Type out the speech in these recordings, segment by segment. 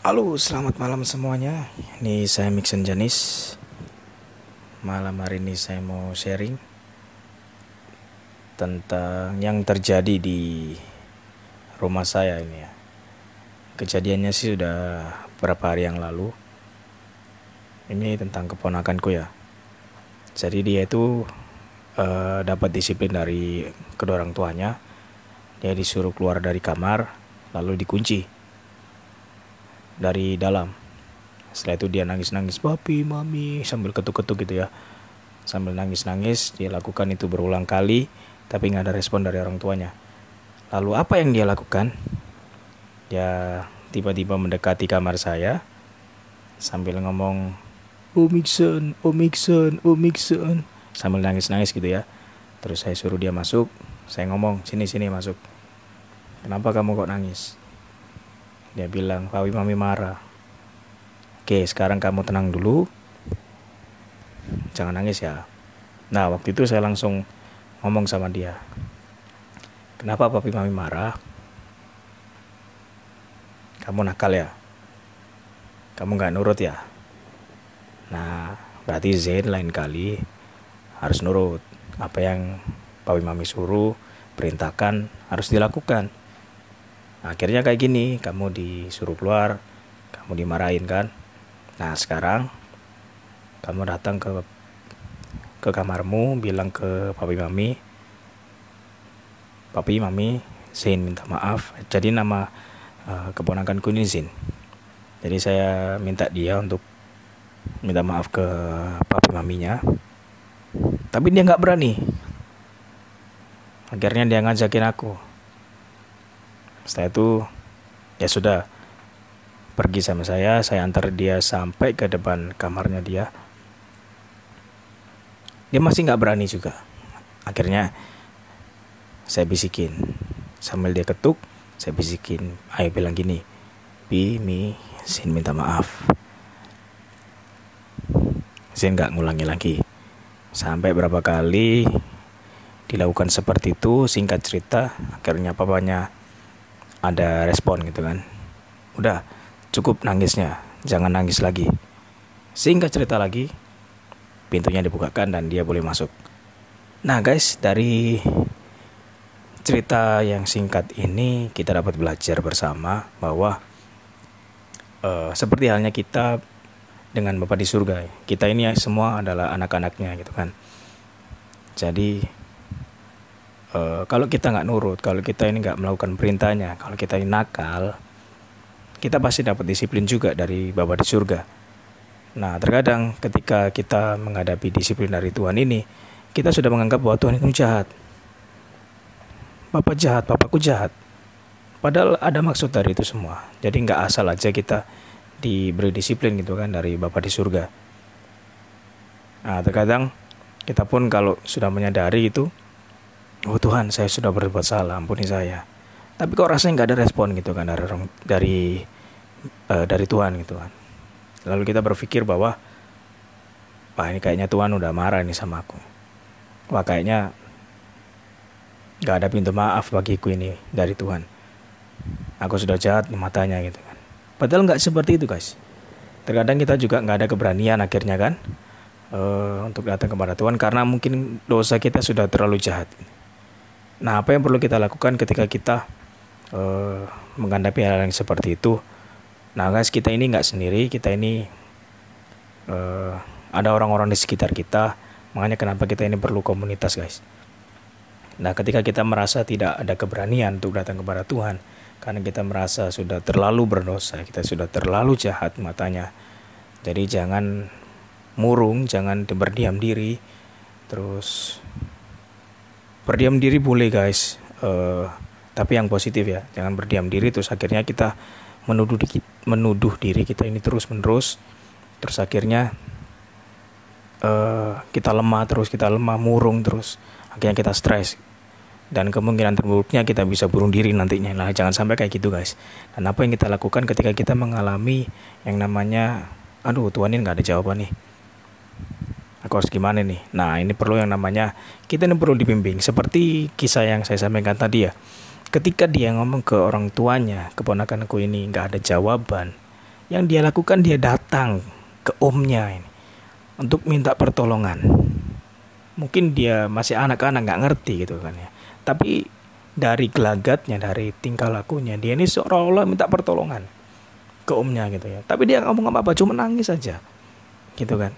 Halo, selamat malam semuanya. Ini saya Mixon Janis. Malam hari ini saya mau sharing tentang yang terjadi di rumah saya ini ya. Kejadiannya sih sudah beberapa hari yang lalu. Ini tentang keponakanku ya. Jadi dia itu uh, dapat disiplin dari kedua orang tuanya. Dia disuruh keluar dari kamar lalu dikunci dari dalam. Setelah itu dia nangis-nangis papi mami sambil ketuk-ketuk gitu ya. Sambil nangis-nangis dia lakukan itu berulang kali tapi nggak ada respon dari orang tuanya. Lalu apa yang dia lakukan? Dia tiba-tiba mendekati kamar saya sambil ngomong oh Mixon, oh oh sambil nangis-nangis gitu ya. Terus saya suruh dia masuk saya ngomong sini sini masuk. Kenapa kamu kok nangis dia bilang, Papi Mami marah. Oke, sekarang kamu tenang dulu. Jangan nangis ya. Nah, waktu itu saya langsung ngomong sama dia. Kenapa Papi Mami marah? Kamu nakal ya? Kamu gak nurut ya? Nah, berarti Zain lain kali harus nurut. Apa yang Papi Mami suruh, perintahkan, harus dilakukan akhirnya kayak gini kamu disuruh keluar kamu dimarahin kan? Nah sekarang kamu datang ke ke kamarmu bilang ke papi mami. Papi mami Zin minta maaf. Jadi nama uh, keponakanku ini Zin. Jadi saya minta dia untuk minta maaf ke papi maminya. Tapi dia nggak berani. Akhirnya dia ngajakin aku setelah itu ya sudah pergi sama saya saya antar dia sampai ke depan kamarnya dia. Dia masih nggak berani juga. Akhirnya saya bisikin. Sambil dia ketuk saya bisikin. Ayo bilang gini Bi, Mi, Sin minta maaf. Sin nggak ngulangi lagi. Sampai berapa kali dilakukan seperti itu singkat cerita akhirnya papanya ada respon gitu kan. Udah cukup nangisnya jangan nangis lagi. Sehingga cerita lagi pintunya dibukakan dan dia boleh masuk. Nah guys dari cerita yang singkat ini kita dapat belajar bersama bahwa uh, seperti halnya kita dengan Bapak di surga kita ini semua adalah anak-anaknya gitu kan. Jadi uh, kalau kita nggak nurut, kalau kita ini nggak melakukan perintahnya, kalau kita ini nakal, kita pasti dapat disiplin juga dari Bapa di surga. Nah, terkadang ketika kita menghadapi disiplin dari Tuhan ini, kita sudah menganggap bahwa Tuhan itu jahat. Bapak jahat, Bapakku jahat. Padahal ada maksud dari itu semua. Jadi nggak asal aja kita diberi disiplin gitu kan dari Bapak di surga. Nah, terkadang kita pun kalau sudah menyadari itu, oh Tuhan saya sudah berbuat salah ampuni saya. Tapi kok rasanya nggak ada respon gitu kan dari dari uh, dari Tuhan gitu kan lalu kita berpikir bahwa wah ini kayaknya Tuhan udah marah nih sama aku. Wah kayaknya nggak ada pintu maaf bagiku ini dari Tuhan. Aku sudah jahat di matanya gitu kan. Padahal nggak seperti itu guys. Terkadang kita juga nggak ada keberanian akhirnya kan uh, untuk datang kepada Tuhan karena mungkin dosa kita sudah terlalu jahat Nah, apa yang perlu kita lakukan ketika kita uh, menghadapi hal yang seperti itu? Nah, guys, kita ini nggak sendiri, kita ini uh, ada orang-orang di sekitar kita. Makanya kenapa kita ini perlu komunitas, guys. Nah, ketika kita merasa tidak ada keberanian untuk datang kepada Tuhan, karena kita merasa sudah terlalu berdosa, kita sudah terlalu jahat matanya. Jadi jangan murung, jangan berdiam diri, terus berdiam diri boleh guys. Uh, tapi yang positif ya jangan berdiam diri. Terus akhirnya kita menuduh menuduh diri kita ini terus menerus terus akhirnya uh, kita lemah terus kita lemah murung terus. Akhirnya kita stres. Dan kemungkinan terburuknya kita bisa bunuh diri nantinya. Lah jangan sampai kayak gitu guys. Dan apa yang kita lakukan ketika kita mengalami yang namanya aduh Tuhan ini nggak ada jawaban nih aku harus gimana nih nah ini perlu yang namanya kita ini perlu dibimbing seperti kisah yang saya sampaikan tadi ya ketika dia ngomong ke orang tuanya keponakan aku ini nggak ada jawaban Yang dia lakukan dia datang ke omnya ini untuk minta pertolongan. Mungkin dia masih anak-anak nggak ngerti gitu kan ya. Tapi dari gelagatnya, dari tingkah lakunya, dia ini seolah-olah minta pertolongan ke omnya gitu ya. Tapi dia ngomong apa-apa, cuma nangis saja. Gitu kan.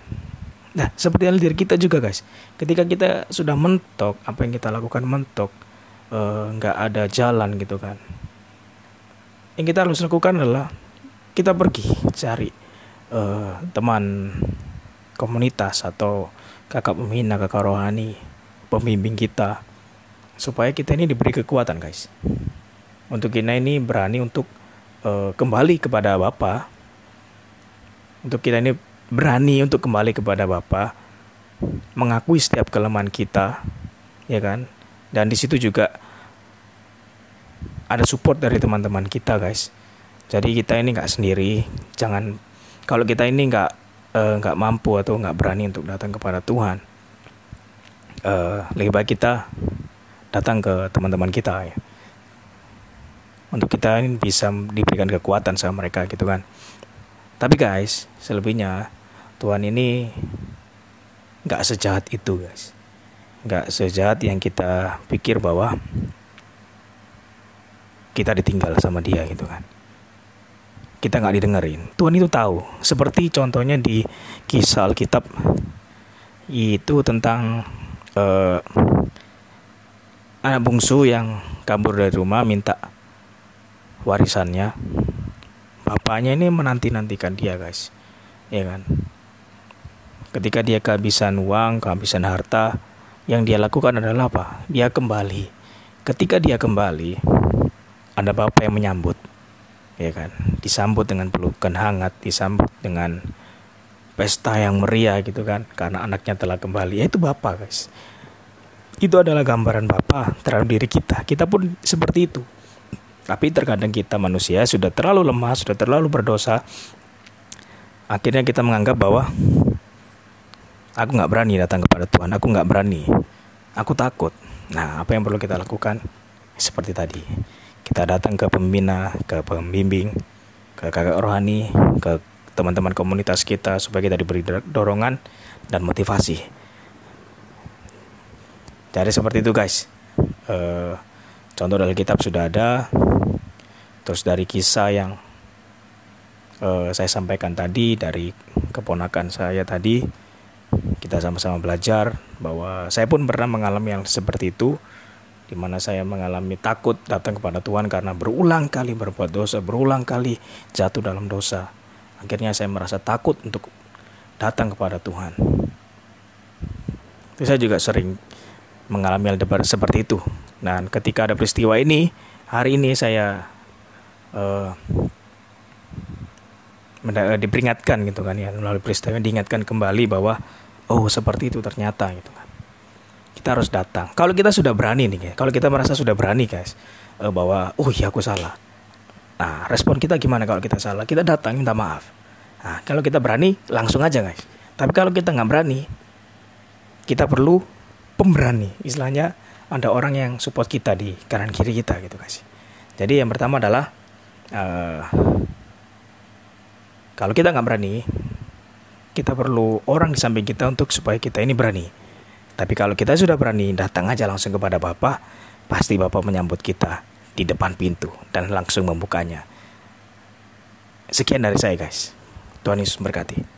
Nah, seperti hal diri kita juga guys. Ketika kita sudah mentok, apa yang kita lakukan mentok, eh, nggak uh, ada jalan gitu kan. Yang kita harus lakukan adalah kita pergi cari uh, teman komunitas atau kakak pembina, kakak rohani, pembimbing kita supaya kita ini diberi kekuatan guys. Untuk kita ini berani untuk uh, kembali kepada Bapa. Untuk kita ini berani untuk kembali kepada Bapa, mengakui setiap kelemahan kita, ya kan? Dan di situ juga ada support dari teman-teman kita, guys. Jadi kita ini nggak sendiri. Jangan kalau kita ini nggak eh, nggak uh, mampu atau nggak berani untuk datang kepada Tuhan, uh, lebih baik kita datang ke teman-teman kita ya. Untuk kita ini bisa diberikan kekuatan sama mereka gitu kan. Tapi guys, selebihnya Tuhan ini nggak sejahat itu guys. Nggak sejahat yang kita pikir bahwa kita ditinggal sama dia gitu kan. Kita nggak didengerin. Tuhan itu tahu. Seperti contohnya di kisah Alkitab itu tentang uh, anak bungsu yang kabur dari rumah minta warisannya. Bapaknya ini menanti nantikan dia guys. Ya kan Ketika dia kehabisan uang, kehabisan harta, yang dia lakukan adalah apa? Dia kembali. Ketika dia kembali, ada bapak yang menyambut. Ya kan? Disambut dengan pelukan hangat, disambut dengan pesta yang meriah gitu kan karena anaknya telah kembali. Ya itu bapak, guys. Itu adalah gambaran bapak terhadap diri kita. Kita pun seperti itu. Tapi terkadang kita manusia sudah terlalu lemah, sudah terlalu berdosa. Akhirnya kita menganggap bahwa Aku nggak berani datang kepada Tuhan. Aku nggak berani. Aku takut. Nah, apa yang perlu kita lakukan? Seperti tadi, kita datang ke pembina, ke pembimbing, ke kakak rohani, ke teman-teman komunitas kita supaya kita diberi dorongan dan motivasi. Jadi seperti itu guys. Uh, contoh dari kitab sudah ada. Terus dari kisah yang uh, saya sampaikan tadi dari keponakan saya tadi kita sama-sama belajar bahwa saya pun pernah mengalami yang seperti itu di mana saya mengalami takut datang kepada Tuhan karena berulang kali berbuat dosa, berulang kali jatuh dalam dosa. Akhirnya saya merasa takut untuk datang kepada Tuhan. Itu saya juga sering mengalami hal seperti itu. Dan ketika ada peristiwa ini, hari ini saya uh, diperingatkan gitu kan ya melalui peristiwa diingatkan kembali bahwa oh seperti itu ternyata gitu kan. Kita harus datang. Kalau kita sudah berani nih kalau kita merasa sudah berani guys uh, bahwa oh iya aku salah. Nah respon kita gimana kalau kita salah? Kita datang minta maaf. Nah kalau kita berani langsung aja guys. Tapi kalau kita nggak berani kita perlu pemberani. Istilahnya ada orang yang support kita di kanan kiri kita gitu guys. Jadi yang pertama adalah uh, kalau kita nggak berani kita perlu orang di samping kita untuk supaya kita ini berani. Tapi kalau kita sudah berani, datang aja langsung kepada Bapak, pasti Bapak menyambut kita di depan pintu dan langsung membukanya. Sekian dari saya guys. Tuhan Yesus berkati.